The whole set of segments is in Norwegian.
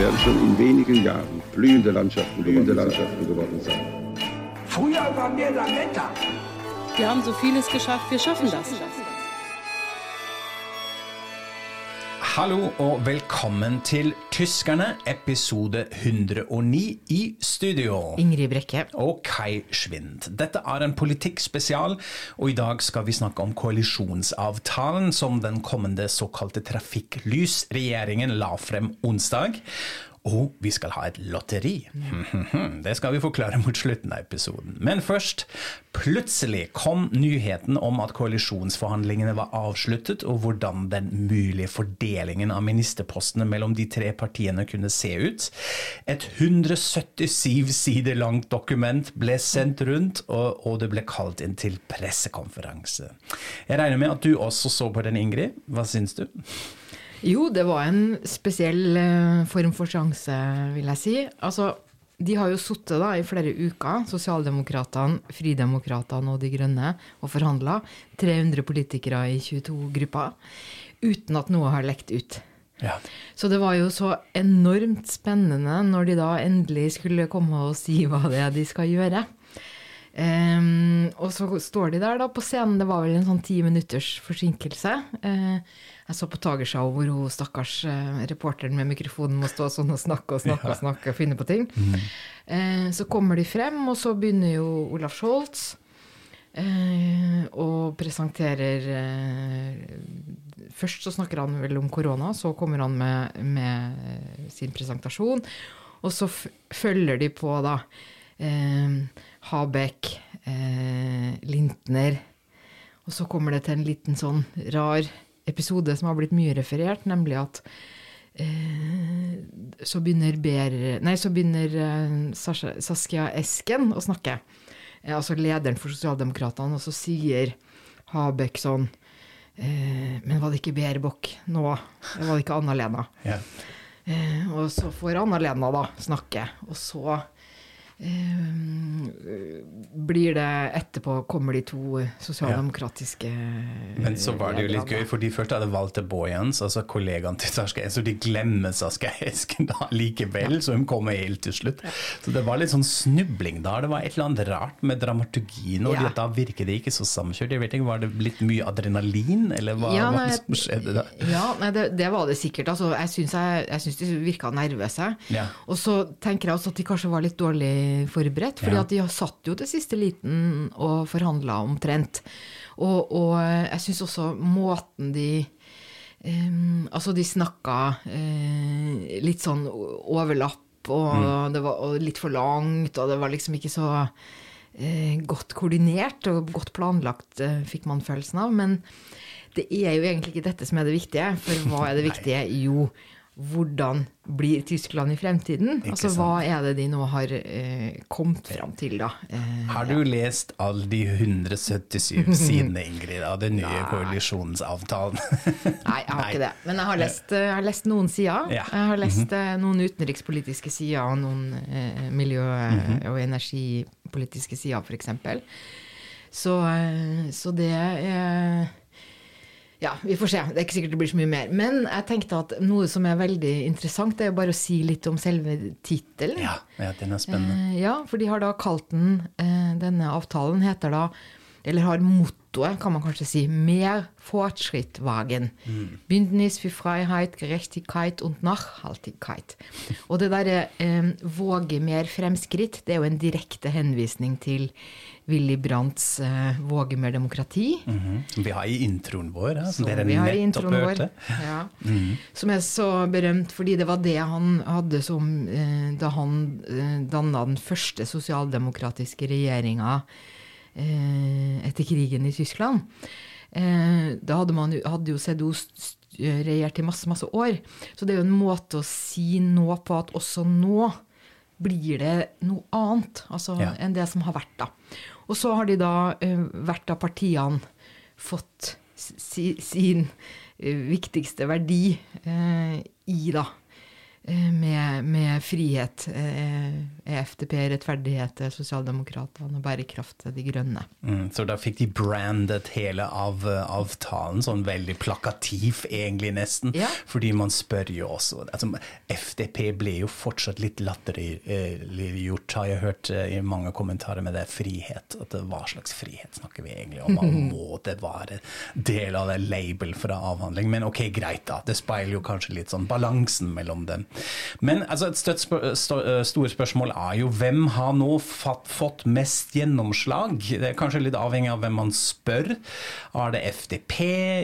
Werden schon in wenigen Jahren blühende Landschaften, blühende Landschaften geworden sein. Früher waren wir Lametta. Wir haben so vieles geschafft, wir schaffen das. Hallo og velkommen til Tyskerne, episode 109 i studio. Ingrid Brekke. Og Kai Schwind. Dette er en politikkspesial, og i dag skal vi snakke om koalisjonsavtalen som den kommende såkalte trafikklysregjeringen la frem onsdag. Og vi skal ha et lotteri. Det skal vi forklare mot slutten av episoden. Men først, plutselig kom nyheten om at koalisjonsforhandlingene var avsluttet, og hvordan den mulige fordelingen av ministerpostene mellom de tre partiene kunne se ut. Et 177 sider langt dokument ble sendt rundt, og det ble kalt inn til pressekonferanse. Jeg regner med at du også så på den, Ingrid. Hva syns du? Jo, det var en spesiell eh, form for sjanse, vil jeg si. Altså, de har jo sittet i flere uker, Sosialdemokratene, Fridemokratene og De Grønne, og forhandla. 300 politikere i 22 grupper. Uten at noe har lekt ut. Ja. Så det var jo så enormt spennende når de da endelig skulle komme og si hva det er de skal gjøre. Ehm, og så står de der da på scenen, det var vel en sånn ti minutters forsinkelse. Uh, jeg så på Tagershow hvor hun stakkars uh, reporteren med mikrofonen må stå sånn og snakke og snakke og snakke og finne på ting. Eh, så kommer de frem, og så begynner jo Olaf Scholz og presenterer Først så snakker han vel om korona, så kommer han med, med sin presentasjon. Og så følger de på da eh, Habek, eh, Lintner. Og så kommer det til en liten sånn rar episode som har blitt mye referert, nemlig at eh, så begynner, Ber, nei, så begynner eh, Saskia Esken å snakke. Eh, altså lederen for Sosialdemokratene, og så sier Habek sånn eh, Men var det ikke Berbok nå? Var det ikke Anna-Lena? Yeah. Eh, og så får Anna-Lena da snakke, og så blir det etterpå kommer de to sosialdemokratiske Men så var det jo litt gøy, for de først hadde Walter Boyens, altså kollegaen til Saskia Esken, så de glemmer Saskia Esken da likevel, så hun kommer helt til slutt. Så det var litt sånn snubling da. Det var et eller annet rart med dramaturgien, og Ja. da virker det ikke så samkjørt. Jeg vet ikke, Var det blitt mye adrenalin, eller hva Ja, var nei, det som skjedde da? Ja, nei, det, det var det sikkert. Altså, jeg syns de virka nervøse. Ja. Og så tenker jeg også at de kanskje var litt dårlig forberedt, fordi Ja. at de har satt jo til siste liten og forhandla omtrent. Og, og jeg syns også måten de um, altså, de snakka uh, litt sånn overlapp, og, Mm. det var og litt for langt, og det var liksom ikke så uh, godt koordinert og godt planlagt, uh, fikk man følelsen av. Men det er jo egentlig ikke dette som er det viktige. For hva er det viktige? Jo, hvordan blir Tyskland i fremtiden? Ikke altså hva er det de nå har eh, kommet fram til, da? Eh, Har du lest alle de 177 sidene, Ingrid, av den nye koalisjonsavtalen? Nei, jeg har Nei. ikke det. Men jeg har lest, eh, jeg har lest noen sider. Ja. Jeg har lest eh, noen utenrikspolitiske sider og noen eh, miljø- Mhm. og energipolitiske sider, f.eks. Så, eh, så det er Ja, vi får se. Det er ikke sikkert det blir så mye mer. Men jeg tenkte at noe som er veldig interessant, det er jo bare å si litt om selve tittelen. Ja, ja, den er spennende. Eh, ja, for de har da kalt den eh, Denne avtalen heter da Eller har mottoet, kan man kanskje si, Mer Fortschrittwagen. Bündnis für Freiheit, Gerechtigkeit und Nachhaltigkeit. Og det derre eh, våge mer fremskritt, det er jo en direkte henvisning til Willy Brandts eh, Våge mer demokrati. Mhm. Vi har i introen vår, ja, som Som dere vi har i nettopp hørte. Ja. Som er så berømt fordi det var det han hadde som eh, da han eh, danna den første sosialdemokratiske regjeringa etter krigen i Tyskland. Eh, da hadde, man, hadde jo CDO regjert i masse, masse år. Så det er jo en måte å si nå på at også nå blir det noe annet altså, Ja. enn det som har vært. da. Og så har de da, eh, hvert av partiene, fått si, sin eh, viktigste verdi eh, i, da. Eh, Med, med frihet. EFTP, er FDP, rettferdighet, er Sosialdemokratene bærekraft De grønne. Mm, så da fikk de brandet hele av, avtalen, sånn veldig plakativ egentlig nesten. Ja. Fordi man spør jo også altså, FDP ble jo fortsatt litt latterliggjort, har jeg hørt eh, i mange kommentarer med det frihet. At hva slags frihet snakker vi egentlig om? Man må det være del av det label fra avhandling? Men ok, greit da. Det speiler jo kanskje litt sånn balansen mellom dem. Men altså, et støtt spør, stå, store spørsmål er jo hvem har nå fått mest gjennomslag? Det er kanskje litt avhengig av hvem man spør. Er det FDP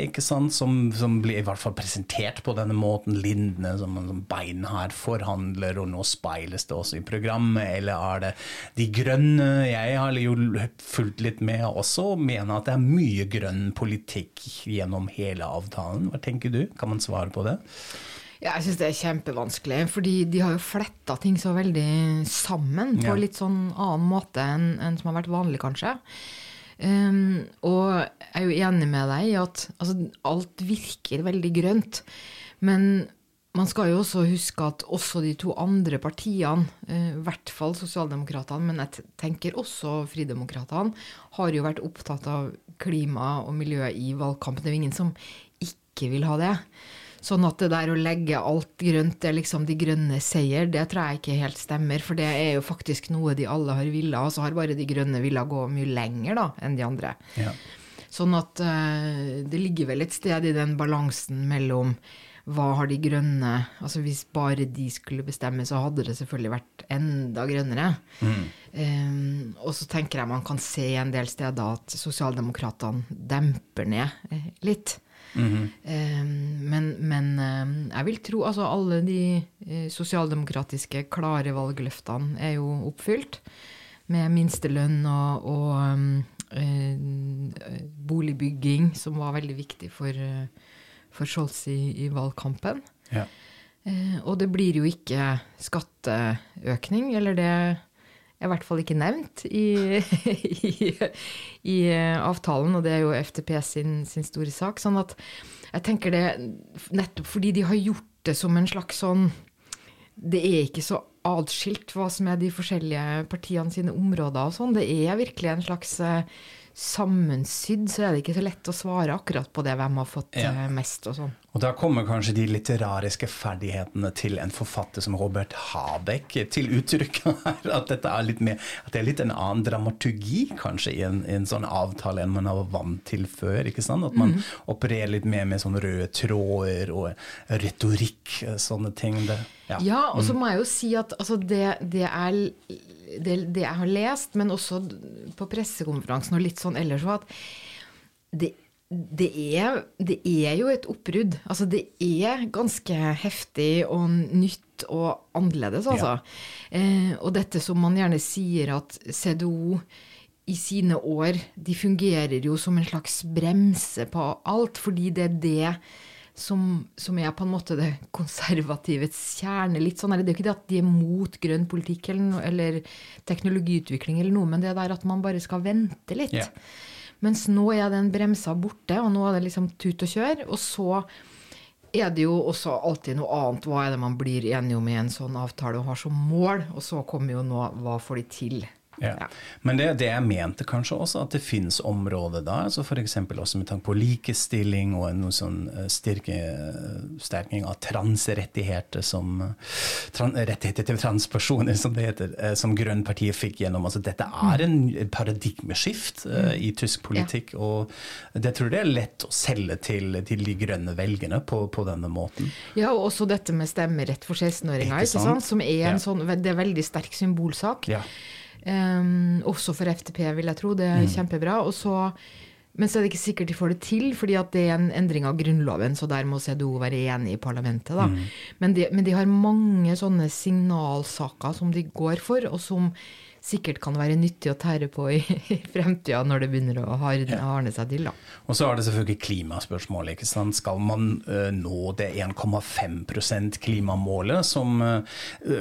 ikke sant, som, som blir i hvert fall presentert på denne måten? Lindene som som beinhard forhandler, og nå speiles det også i programmet? Eller er det De grønne? Jeg har jo fulgt litt med også, og mener at det er mye grønn politikk gjennom hele avtalen. Hva tenker du? Kan man svare på det? Jeg syns det er kjempevanskelig, fordi de har jo fletta ting så veldig sammen på Ja. litt sånn annen måte enn enn som har vært vanlig, kanskje. Um, og jeg er jo enig med deg i at altså, alt virker veldig grønt. Men man skal jo også huske at også de to andre partiene, eh, i hvert fall Sosialdemokratene, men jeg tenker også Fridemokratene, har jo vært opptatt av klima og miljø i valgkampen. Det er jo ingen som ikke vil ha det. Sånn at det der å legge alt grønt er liksom de grønne seier, det tror jeg ikke helt stemmer. For det er jo faktisk noe de alle har villet, og så har bare de grønne villet gå mye lenger da, enn de andre. Ja. Sånn at uh, det ligger vel et sted i den balansen mellom hva har de grønne Altså hvis bare de skulle bestemme, så hadde det selvfølgelig vært enda grønnere. Eh, og så tenker jeg man kan se en del steder at sosialdemokratene demper ned litt. Eh, men men eh, jeg vil tro altså alle de eh, sosialdemokratiske klare valgløftene er jo oppfylt. Med minstelønn og, og um, eh, boligbygging, som var veldig viktig for, eh, for Scholz i, i valgkampen. Ja. Eh, og det blir jo ikke skatteøkning, eller det i hvert fall ikke nevnt i, i, i eh, avtalen, og det er jo FTP sin, sin store sak. Sånn at jeg tenker det nettopp fordi de har gjort det som en slags sånn Det er ikke så atskilt hva som er de forskjellige partiene sine områder og sånn. Det er virkelig en slags eh, sammensydd, så er det ikke så lett å svare akkurat på det hvem har fått Ja. eh, mest og sånn. Og da kommer kanskje de litterariske ferdighetene til en forfatter som Robert Habeck til uttrykk her. At, at det er litt en annen dramaturgi kanskje i en, i en sånn avtale enn man har vant til før. ikke sant? At man opererer litt mer med sånne røde tråder og retorikk, sånne ting. Det, ja. Ja, og så må jeg jo si at altså, det, det, er, det, det jeg har lest, men også på pressekonferansen og litt sånn ellers var at det, det, er, det er jo et oppbrudd. Altså, det er ganske heftig og nytt og annerledes, altså. Eh, og dette som man gjerne sier at CDO i sine år, de fungerer jo som en slags bremse på alt, fordi det er det som, som er på en måte det konservativets kjerne. litt sånn, er Det er jo ikke det at de er mot grønn politikk eller, eller teknologiutvikling, eller noe, men det der at man bare skal vente litt. Ja. Mens nå er den bremsa borte, og nå er det liksom tut og kjør. Og så er det jo også alltid noe annet. Hva er det man blir enige om i en sånn avtale og har som mål? Og så kommer jo nå hva får de til? Ja. Ja. Men det, det jeg mente kanskje også, at det finnes områder da, altså f.eks. også med tanke på likestilling og en noe sånn eh, styrke, sterking av transrettigheter som eh, tran, Rettigheter til transpersoner, som det heter, eh, som Grønnpartiet fikk gjennom. altså Dette er en paradigmeskift uh, i tysk politikk, og det tror jeg det er lett å selge til, til de grønne velgerne på, på denne måten. Ja, og også dette med stemmerett for 16-åringer, Ikke ikke sant? sant? som er en Ja. sånn, det er veldig sterk symbolsak. Ja. Ehm, også for FTP, vil jeg tro. Det Mm. er kjempebra. Og så, men så er det ikke sikkert de får det til, fordi at det er en endring av Grunnloven, så der må CDO være enig i parlamentet. Da. Men, de, men de har mange sånne signalsaker som de går for, og som sikkert kan være nyttig å tære på i, i fremtida, når det begynner å hardne seg til. da. Og så er det selvfølgelig klimaspørsmålet. ikke sant? Skal man uh, nå det 1,5% klimamålet som uh,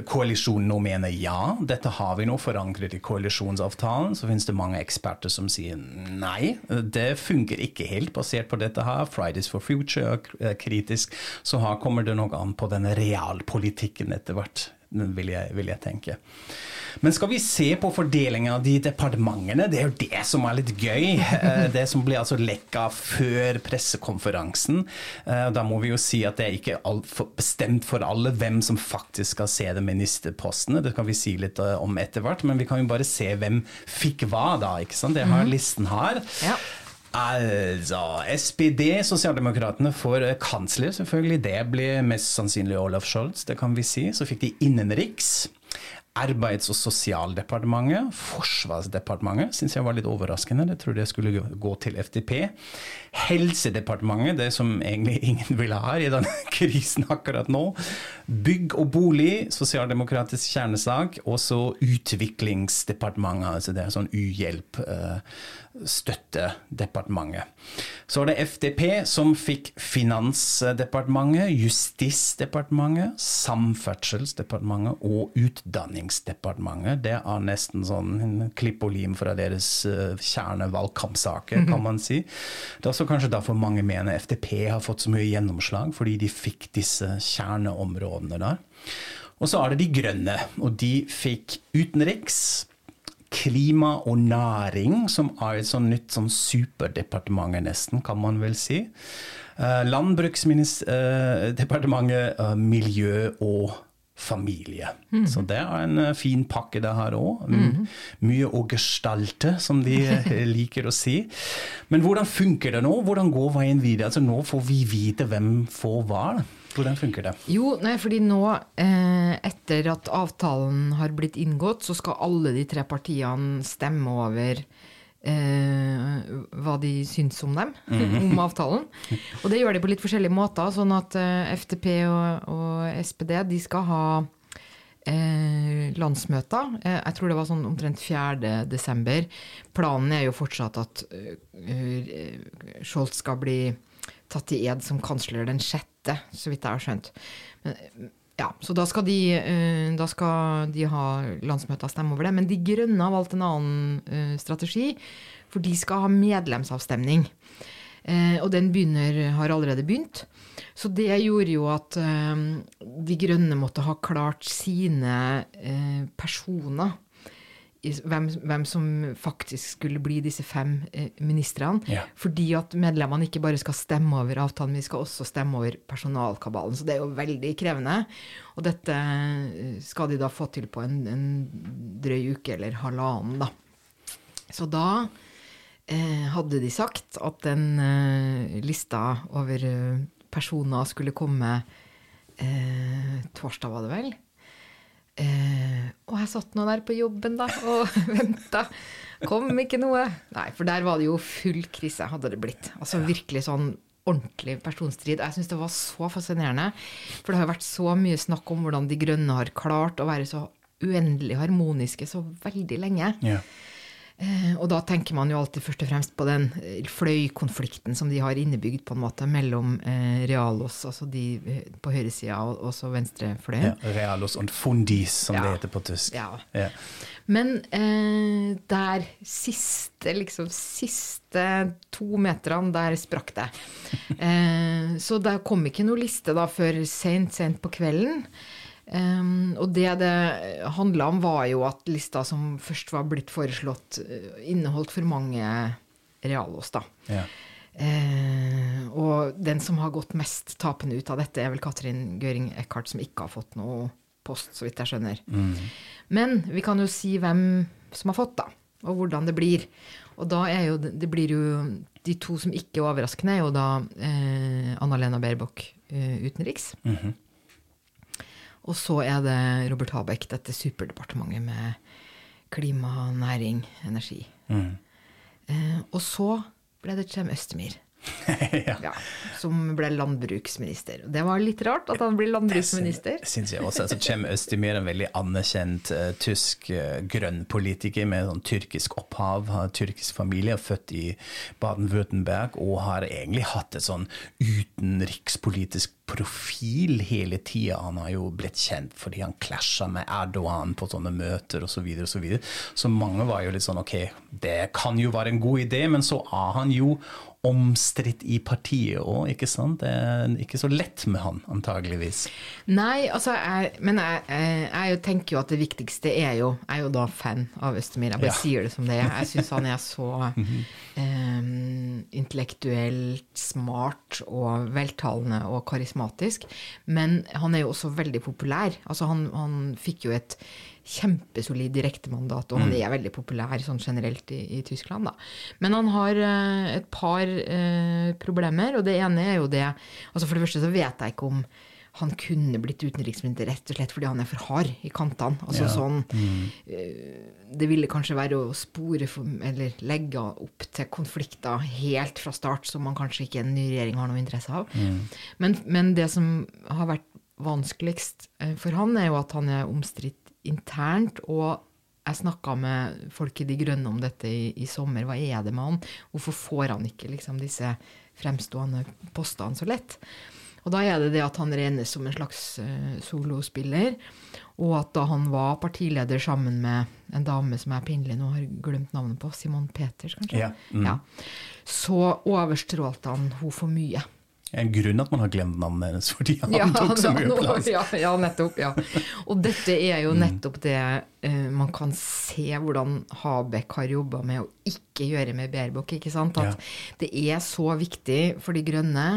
koalisjonen nå mener ja, dette har vi nå forankret i koalisjonsavtalen, så finnes det mange eksperter som sier nei, det funker ikke helt basert på dette her. Fridays for future er kritisk. Så her kommer det nok an på den realpolitikken etter hvert, vil jeg, vil jeg tenke. Men skal vi se på fordelingen av de departementene? Det er jo det som er litt gøy. Eh, Det som ble altså lekka før pressekonferansen. Eh, Da må vi jo si at det er ikke bestemt for alle hvem som faktisk skal se de ministerpostene. Det kan vi si litt eh, om etter hvert, men vi kan jo bare se hvem fikk hva, da. ikke sant? Det har listen her. Ja. Altså, SPD, Sosialdemokratene, får eh, kansler, selvfølgelig. Det blir mest sannsynlig Olaf Scholz, det kan vi si. Så fikk de innenriks. Arbeids- og sosialdepartementet, Forsvarsdepartementet, syns jeg var litt overraskende. Jeg trodde jeg skulle gå til FDP. Helsedepartementet, det som egentlig ingen ville ha i denne krisen akkurat nå. Bygg og bolig, sosialdemokratisk kjernesak. Og så Utviklingsdepartementet, altså det er sånn uhjelp. Eh, Støttedepartementet. Så er det FDP som fikk Finansdepartementet, Justisdepartementet, Samferdselsdepartementet og Utdanningsdepartementet. Det er nesten sånn klipp og lim fra deres eh, kjernevalgkampsaker, kan man si. Det er også kanskje derfor mange mener FDP har fått så mye gjennomslag, fordi de fikk disse kjerneområdene der. Og så er det De grønne, og de fikk utenriks, klima og næring, som er et sånn nytt sånn superdepartement nesten, kan man vel si. Eh, Landbruksdepartementet, eh, miljø og familie. Så det er en eh, fin pakke det her òg. Mye å gestalte, som de eh, liker å si. Men hvordan funker det nå? Hvordan går veien videre? Altså Nå får vi vite hvem får hva. Hvordan funker det? Jo, nei, fordi nå, eh, etter at avtalen har blitt inngått, så skal alle de tre partiene stemme over eh, hva de syns om dem, om avtalen. Og det gjør de på litt forskjellige måter, sånn at eh, FTP og, og SPD de skal ha eh, landsmøter. Eh, jeg tror det var sånn omtrent 4. desember. Planen er jo fortsatt at eh, Scholz skal bli tatt i ed som kansler den sjette, så vidt jeg har skjønt. Men, ja, så da skal, de, eh, da skal de ha landsmøte og stemme over det. Men De Grønne har valgt en annen eh, strategi, for de skal ha medlemsavstemning. Eh, og den begynner, har allerede begynt. Så det gjorde jo at De Grønne måtte ha klart sine personer. Hvem, hvem som faktisk skulle bli disse fem eh, ministrene. Ja. Fordi at medlemmene ikke bare skal stemme over avtalen, men de skal også stemme over personalkabalen. Så det er jo veldig krevende. Og dette eh, skal de da få til på en, en drøy uke eller halvannen, da. Så da eh, hadde de sagt at den eh, lista over eh, personer skulle komme eh, torsdag, var det vel? Eh, og jeg satt nå der på jobben da og venta. Kom ikke noe. Nei, for der var det jo full krise, hadde det blitt. Altså virkelig sånn ordentlig personstrid. Jeg syns det var så fascinerende. For det har vært så mye snakk om hvordan De grønne har klart å være så uendelig harmoniske så veldig lenge. Ja. Eh, og da tenker man jo alltid først og fremst på den eh, fløykonflikten som de har innebygd på en måte mellom eh, Realos, altså de på høyresida, og også venstrefløyen. Ja, Realos und Fundis, som Ja. det heter på tysk. Ja. Ja. Men eh, der siste, liksom siste to meterne, der sprakk det. Eh, så det kom ikke noe liste da før sent, sent på kvelden. Um, og det det handla om, var jo at lista som først var blitt foreslått, eh, inneholdt for mange realos, da. Ja. Uh, og den som har gått mest tapende ut av dette, er vel Katrin Gøring Eckhart, som ikke har fått noe post, så vidt jeg skjønner. Men vi kan jo si hvem som har fått, da, og hvordan det blir. Og da er jo det blir jo De to som ikke er overraskende, er jo da uh, Anna-Lena Baerbock uh, utenriks. Og så er det Robert Habeck, dette superdepartementet med klima, næring, energi. Eh, og så ble det Cem Østemir. Ja. ja, som ble landbruksminister. Det var litt rart at han blir landbruksminister. Det Syns jeg også. Så kommer Østemir, en veldig anerkjent uh, tysk uh, grønnpolitiker med sånn tyrkisk opphav, har tyrkisk familie, er født i Baden-Würtemberg og har egentlig hatt et sånn utenrikspolitisk profil hele tida. Han har jo blitt kjent fordi han klasja med Erdogan på sånne møter osv. Så, videre, og så, videre. så mange var jo litt sånn ok, det kan jo være en god idé, men så er han jo omstridt i partiet òg, ikke sant? Det er ikke så lett med han, antageligvis. Nei, altså, jeg, men jeg, jeg, tenker jo at det viktigste er jo Jeg er jo da fan av Østemir, jeg bare ja. sier det som det er. Jeg syns han er så um, intellektuelt smart og veltalende og karismatisk. Men han er jo også veldig populær. Altså, han, han fikk jo et kjempesolid direktemandat, og han mm. er veldig populær sånn generelt i, i Tyskland. Da. Men han har uh, et par uh, problemer, og det ene er jo det altså For det første så vet jeg ikke om han kunne blitt utenriksminister rett og slett fordi han er for hard i kantene. Altså ja. sånn mm. uh, Det ville kanskje være å spore for, eller legge opp til konflikter helt fra start som man kanskje ikke en ny regjering har noe interesse av. Mm. Men, men det som har vært vanskeligst for han, er jo at han er omstridt internt. Og jeg snakka med folk i De Grønne om dette i, i, sommer. Hva er det med han? Hvorfor får han ikke liksom, disse fremstående postene så lett? Og da er det det at han regnes som en slags uh, solospiller. Og at da han var partileder sammen med en dame som er pinlig nå har glemt navnet på, Simon Peters, kanskje, ja. Mm. Ja. så overstrålte han hun for mye en grunn at man har glemt navnet hennes, fordi han ja, tok så mye plass. Ja, ja, nettopp. Ja. Og dette er jo mm. nettopp det uh, man kan se hvordan Habek har jobba med å ikke gjøre med Baerbock. ikke sant? At ja. det er så viktig for De grønne,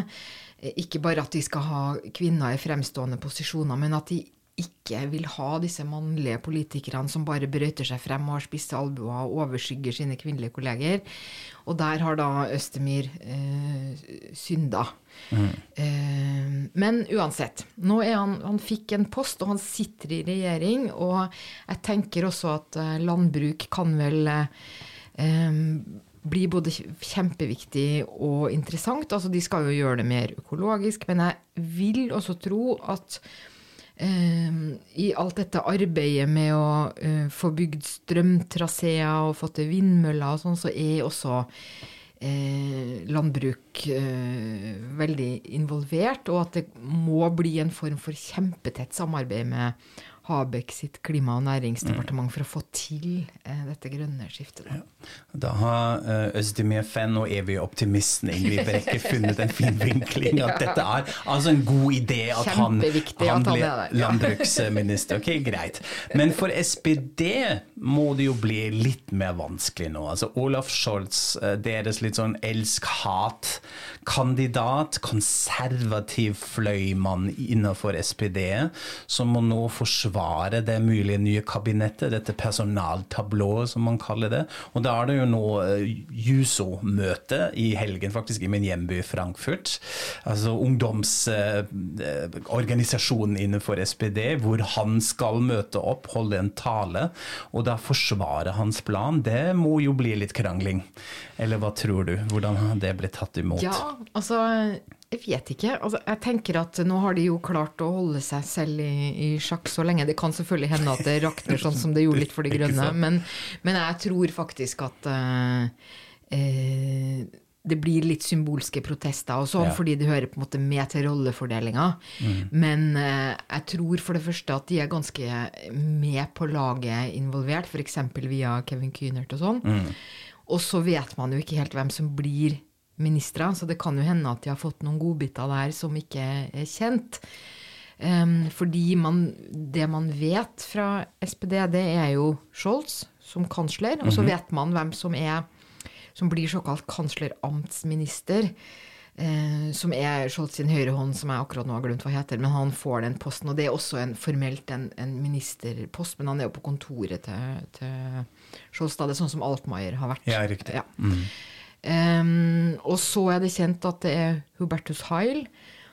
eh, ikke bare at de skal ha kvinner i fremstående posisjoner, men at de ikke vil ha disse mannlige politikerne som bare brøyter seg frem og har spisse albuer og overskygger sine kvinnelige kolleger. Og der har da Østemir eh, synda. Mm. Eh, men uansett. Nå er han, han fikk en post, og han sitter i regjering. Og jeg tenker også at eh, landbruk kan vel eh, bli både kjempeviktig og interessant. Altså, de skal jo gjøre det mer økologisk, men jeg vil også tro at Ehm, i alt dette arbeidet med å uh, få bygd strømtraseer og få til vindmøller og sånn, så er også uh, landbruk eh, veldig involvert, og at det må bli en form for kjempetett samarbeid med Habek sitt klima- og næringsdepartement for å få til eh, dette grønne skiftet. Da, ja. da har uh, Øzdemir Fenn og evig optimisten Ingrid Brekke funnet en fin vinkling. At dette er altså en god idé at han, han blir landbruksminister. Ok, greit. Men for SPD må det jo bli litt mer vanskelig nå. Altså Olaf Scholz, eh, deres litt sånn elsk-hat kandidat, konservativ fløymann innenfor SPD, som må nå forsvare det mulige nye kabinettet, dette personaltablået som man kaller det. Og da er det jo nå uh, Juso-møte i helgen, faktisk, i min hjemby Frankfurt. Altså ungdomsorganisasjonen uh, innenfor SPD, hvor han skal møte opp, holde en tale, og da forsvare hans plan. Det må jo bli litt krangling. Eller hva tror du? Hvordan har det blitt tatt imot? Ja, altså jeg vet ikke. Altså, jeg tenker at Nå har de jo klart å holde seg selv i, i sjakk så lenge. Det kan selvfølgelig hende at det rakner sånn som det gjorde litt for De grønne, men, men jeg tror faktisk at uh, uh, det blir litt symbolske protester og sånn, ja. fordi det hører på en måte med til rollefordelinga. Mm. Men uh, jeg tror for det første at de er ganske med på laget involvert, f.eks. via Kevin Kynert og sånn. Mm. Og så vet man jo ikke helt hvem som blir ministre, så det kan jo hende at de har fått noen godbiter der som ikke er kjent. Um, fordi man, det man vet fra SPD, det er jo Scholz som kansler, og så mhm. vet man hvem som, er, som blir såkalt kansleramtsminister. Uh, som er Scholz sin høyrehånd, som jeg akkurat nå har glemt hva heter. Men han får den posten, og det er også en, formelt en, en ministerpost, men han er jo på kontoret til, til Scholz. Da. Det er sånn som Altmaier har vært. Ja, riktig. Ja. Mm. Um, og så er det kjent at det er Hubertus Heil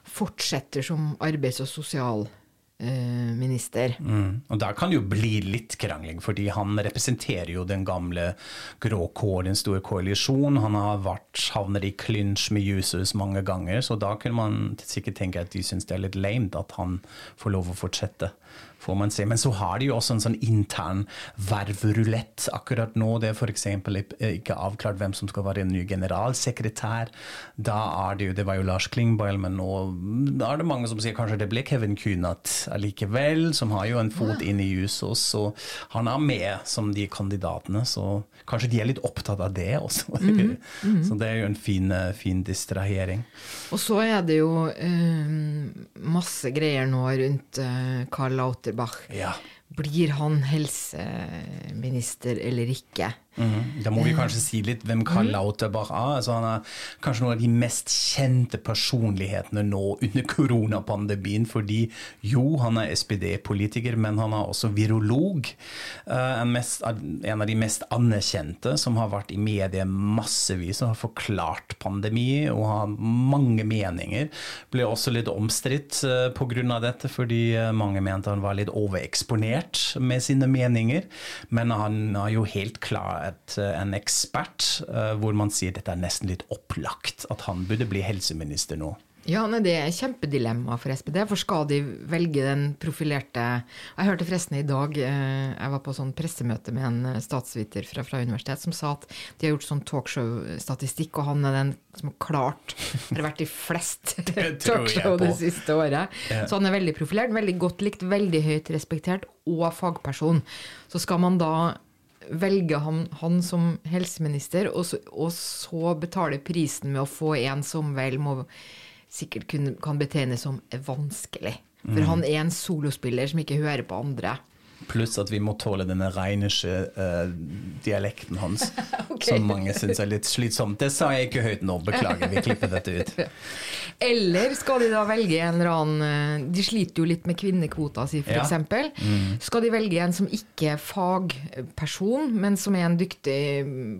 fortsetter som arbeids- og sosialminister. Minister. Mm. Og der kan det jo bli litt krangling, fordi han representerer jo den gamle grå kår, den store koalisjon. Han har vært havner i clinch med users mange ganger, så da kunne man sikkert tenke at de syns det er litt lame at han får lov å fortsette. Får man se. Men så har de jo også en sånn intern vervrulett akkurat nå. Det er f.eks. ikke avklart hvem som skal være en ny generalsekretær. Da er det jo, det var jo Lars Klingbeil, men nå da er det mange som sier kanskje det ble Kevin Kunat allikevel, som har jo en fot inn i Jusos. Så han er med som de kandidatene, så kanskje de er litt opptatt av det også. Mm -hmm. så det er jo en fin, fin distrahering. Og så er det jo uh, masse greier nå rundt uh, Karl Lauterbach. Ja. Blir han helseminister eller ikke? Mm. Da må vi kanskje si litt hvem Karl Lauterbach er. Altså, han er kanskje noen av de mest kjente personlighetene nå under koronapandemien. Fordi jo, han er SPD-politiker, men han er også virolog. Uh, en, mest, en, av de mest anerkjente, som har vært i media massevis og har forklart pandemi og har mange meninger. Ble også litt omstridt uh, pga. dette, fordi uh, mange mente han var litt overeksponert med sine meninger. Men han er jo helt klar et, en ekspert uh, hvor man sier dette er nesten litt opplagt, at han burde bli helseminister nå. Ja, nei, Det er kjempedilemma for SPD. For skal de velge den profilerte Jeg hørte forresten i dag Jeg var på sånn pressemøte med en statsviter fra, fra universitet som sa at de har gjort sånn talkshow-statistikk, og han er den som har klart har vært i flest talkshow det siste året. Ja. Så han er veldig profilert, veldig godt likt, veldig høyt respektert og fagperson. Så skal man da velge han, han som helseminister, og så, og så, betale prisen med å få en som vel må sikkert kunne, kan betegnes som vanskelig. For mm. han er en solospiller som ikke hører på andre. Pluss at vi må tåle denne rheinische uh, dialekten hans, okay. som mange syns er litt slitsom. Det sa jeg ikke høyt nå, beklager, vi klipper dette ut. Eller skal de da velge en eller annen De sliter jo litt med kvinnekvota si, f.eks. Ja. Mm. Skal de velge en som ikke er fagperson, men som er en dyktig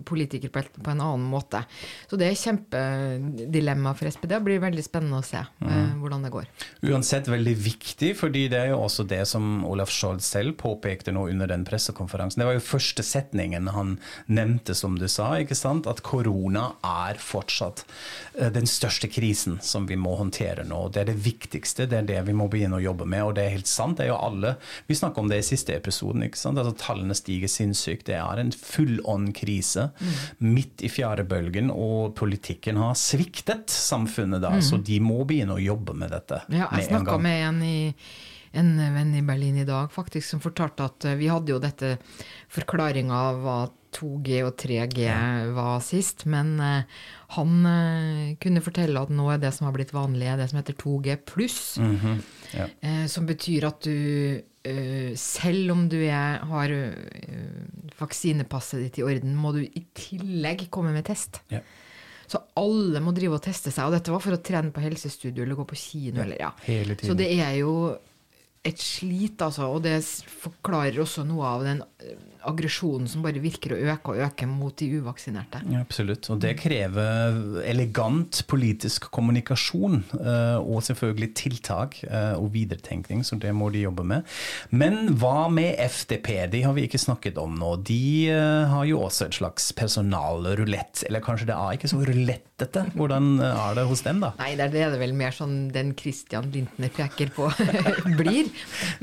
politiker på, på en annen måte? Så det er kjempedilemma for SPD. Det blir veldig spennende å se mm. uh, hvordan det går. Uansett veldig viktig, fordi det er jo også det som Olaf Scholz selv påpekte nå under den pressekonferansen. Det var jo første setningen han nevnte, som du sa, ikke sant? at korona er fortsatt eh, den største krisen som vi må håndtere nå. Det er det viktigste, det er det vi må begynne å jobbe med. Og det er helt sant, det er jo alle Vi snakka om det i siste episoden. ikke sant? Altså Tallene stiger sinnssykt. Det er en full-on-krise mm. midt i fjerde bølgen, og politikken har sviktet samfunnet da. Mm. Så de må begynne å jobbe med dette. Ja, jeg snakka med en i en venn i Berlin i dag faktisk som fortalte at eh, vi hadde jo dette forklaringa av hva 2G og 3G var sist, men uh, han uh, kunne fortelle at nå er det som har blitt vanlig, det som heter 2G pluss. Mm -hmm. ja. som betyr at du selv om du er, har vaksinepasset ditt i orden, må du i tillegg komme med test. Ja. Så alle må drive og teste seg. Og dette var for å trene på helsestudio eller gå på kino. Ja, eller, ja. Så det er jo et slit, altså. Og det forklarer også noe av den eh, aggresjonen som bare virker å øke og øke mot de uvaksinerte. Ja, absolutt. Og det krever elegant politisk kommunikasjon, eh, og selvfølgelig tiltak eh, og videretenkning, så det må de jobbe med. Men hva med FDP? De har vi ikke snakket om nå. De har jo også et slags personalrulett, eller kanskje det er ikke så rulettete? Hvordan er det hos dem, da? Nei, det er det vel mer sånn den Christian Lintner peker på blir.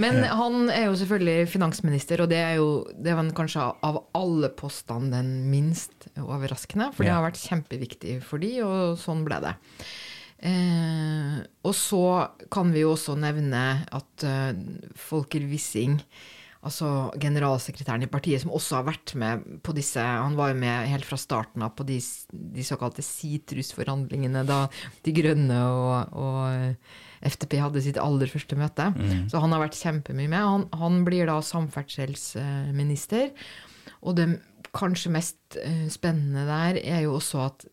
Men han er jo selvfølgelig finansminister, og det er jo det var kanskje av alle postene den minst overraskende. For det har vært kjempeviktig for de, og sånn ble det. Eh, og så kan vi jo også nevne at uh, Folker Wissing, altså generalsekretæren i partiet, som også har vært med på disse Han var jo med helt fra starten av på de, de såkalte sitrusforhandlingene da De Grønne og, og FTP hadde sitt aller første møte. Mm. Så han har vært kjempemye med. Han, han blir da samferdselsminister. Og det kanskje mest eh, spennende der er jo også at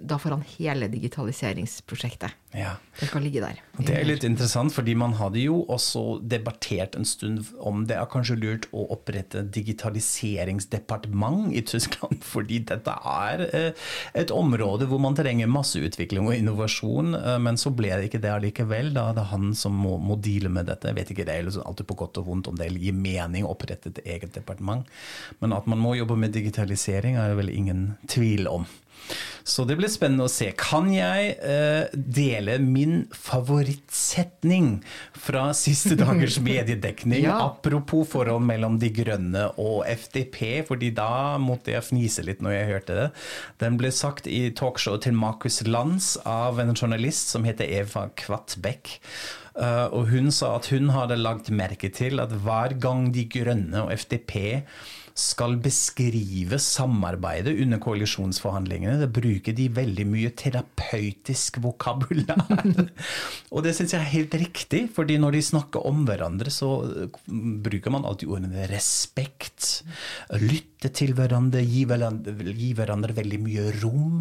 da får han hele digitaliseringsprosjektet. Ja. Det skal ligge der. Det er litt interessant, fordi man hadde jo også debattert en stund om det er kanskje lurt å opprette digitaliseringsdepartement i Tyskland, fordi dette er eh, et område hvor man trenger masse utvikling og innovasjon, eh, men så ble det ikke det allikevel. Da det er han som må, må deale med dette. Jeg vet ikke, det er alltid på godt og vondt om det gir mening å opprette et eget departement, men at man må jobbe med digitalisering er det vel ingen tvil om. Så det blir spennende å se. Kan jeg eh, dele min favorittsetning fra siste dagers mediedekning? Ja. Apropos forhold mellom De Grønne og FDP, fordi da måtte jeg fnise litt når jeg hørte det. Den ble sagt i talkshowet til Markus Lanz av en journalist som heter Eva Kvattbekk. Uh, og hun sa at hun hadde lagt merke til at hver gang De Grønne og FDP skal beskrive samarbeidet under koalisjonsforhandlingene, da bruker de veldig mye terapeutisk vokabular. og det syns jeg er helt riktig, fordi når de snakker om hverandre, så bruker man alltid ordene respekt, lytte til hverandre, gi hverandre, gi hverandre veldig mye rom.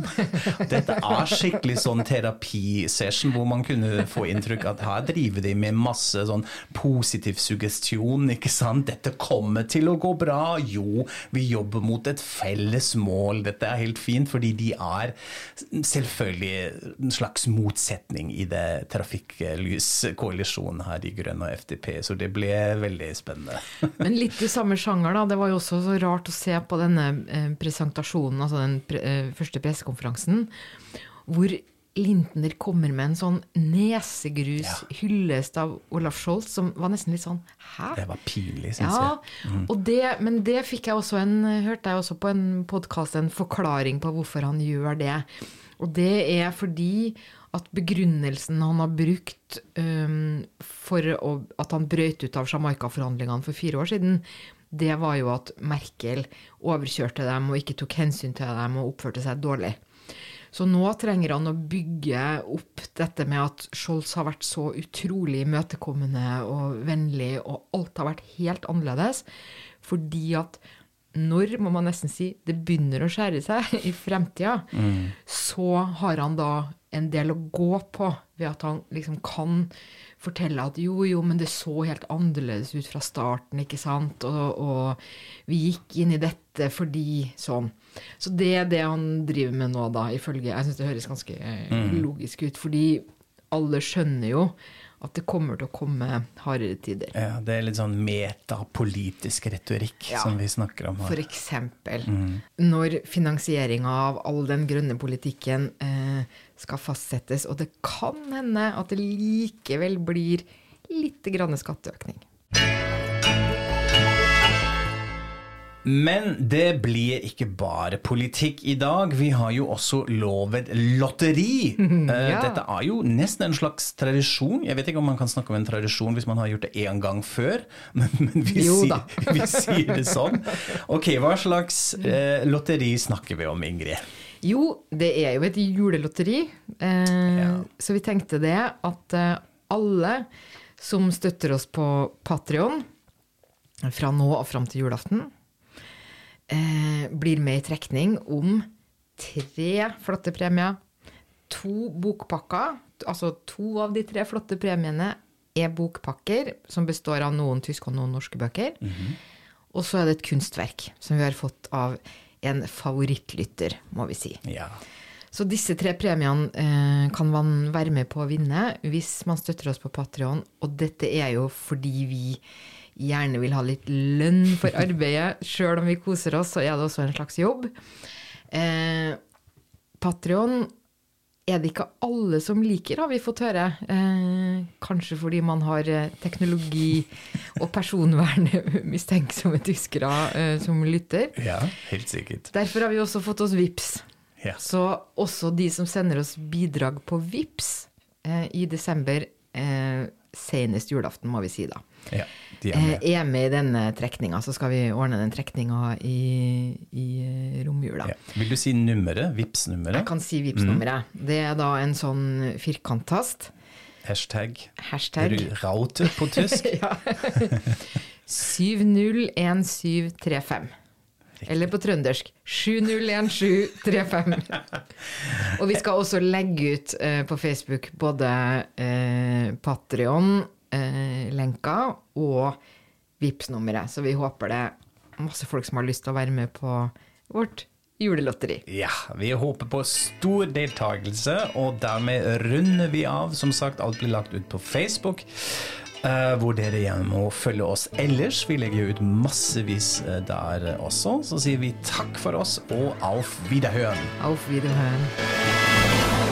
Dette er skikkelig sånn terapisession hvor man kunne få inntrykk at her driver de med masse sånn positiv suggestion, ikke sant. Dette kommer til å gå bra. Jo, vi jobber mot et felles mål. Dette er helt fint, fordi de er selvfølgelig en slags motsetning i det trafikklyskoalisjonen her i Grønn og FDP, så det ble veldig spennende. Men litt i samme sjanger, da. Det var jo også så rart å se på denne eh, presentasjonen, altså den pre eh, første pressekonferansen, hvor Lintner kommer med en sånn nesegrus Ja. hyllest av Olaf Scholz, som var nesten litt sånn Hæ? Det var pinlig, syns Ja, jeg. og det, men det fikk jeg også en, hørte jeg også på en podkast en forklaring på hvorfor han gjør det. Og det er fordi at begrunnelsen han har brukt um, for å, at han brøt ut av Jamaica-forhandlingene for fire år siden, det var jo at Merkel overkjørte dem og ikke tok hensyn til dem og oppførte seg dårlig. Så nå trenger han å bygge opp dette med at Scholz har vært så utrolig imøtekommende og vennlig, og alt har vært helt annerledes. Fordi at når, må man nesten si, det begynner å skjære seg i fremtida, så har han da en del å gå på ved at han liksom kan fortelle at jo, jo, men det så helt annerledes ut fra starten, ikke sant, og, og vi gikk inn i dette fordi sånn. Så det er det han driver med nå, da, ifølge Jeg syns det høres ganske eh, logisk ut, fordi alle skjønner jo at det kommer til å komme hardere tider. Ja, det er litt sånn metapolitisk retorikk Ja. som vi snakker om For her. eksempel når finansieringa av all den grønne politikken eh, skal fastsettes, og det kan hende at det likevel blir litt grann skatteøkning. Men det blir ikke bare politikk i dag. Vi har jo også lovet lotteri. Eh, Ja. Dette er jo nesten en slags tradisjon. Jeg vet ikke om man kan snakke om en tradisjon hvis man har gjort det én gang før, men, men vi, sier, vi sier det sånn. Ok, hva slags eh, lotteri snakker vi om, Ingrid? Jo, det er jo et julelotteri, eh, Ja. så vi tenkte det at eh, alle som støtter oss på Patrion fra nå og fram til julaften, eh, blir med i trekning om tre flotte premier. To bokpakker, altså to av de tre flotte premiene er bokpakker som består av noen tyske og noen norske bøker. Og så er det et kunstverk som vi har fått av en favorittlytter, må vi si. Ja. Så disse tre premiene eh, kan man være med på å vinne hvis man støtter oss på Patrion. Og dette er jo fordi vi gjerne vil ha litt lønn for arbeidet. Sjøl om vi koser oss, så er det også en slags jobb. Eh, Patrion er det ikke alle som liker, har vi fått høre. Eh, kanskje fordi man har eh, teknologi og personvern mistenksomme tyskere eh, som lytter. ja, helt sikkert. Derfor har vi også fått oss VIPS. Ja. Så også de som sender oss bidrag på VIPS eh, i desember, eh, senest julaften, må vi si da, ja, er eh, med. er med i denne trekninga. Så skal vi ordne den trekninga i, i eh, romjula. Ja. Vil du si nummeret? Jeg Vipps-nummeret? kan si VIPS-nummeret. Det er da en sånn firkanttast. Hashtag Hashtag raute på tysk? ja. 701735. Eller på trøndersk 701735. Og vi skal også legge ut uh, på Facebook både eh, Patrion-lenker og vips nummeret Så vi håper det er masse folk som har lyst til å være med på vårt julelotteri. Ja, vi håper på stor deltakelse, og dermed runder vi av. Som sagt, alt blir lagt ut på Facebook. eh, hvor dere igjen må følge oss ellers. Vi legger ut massevis eh, der også. Så sier vi takk for oss, og auf Wiederhøren. Auf Wiederhören.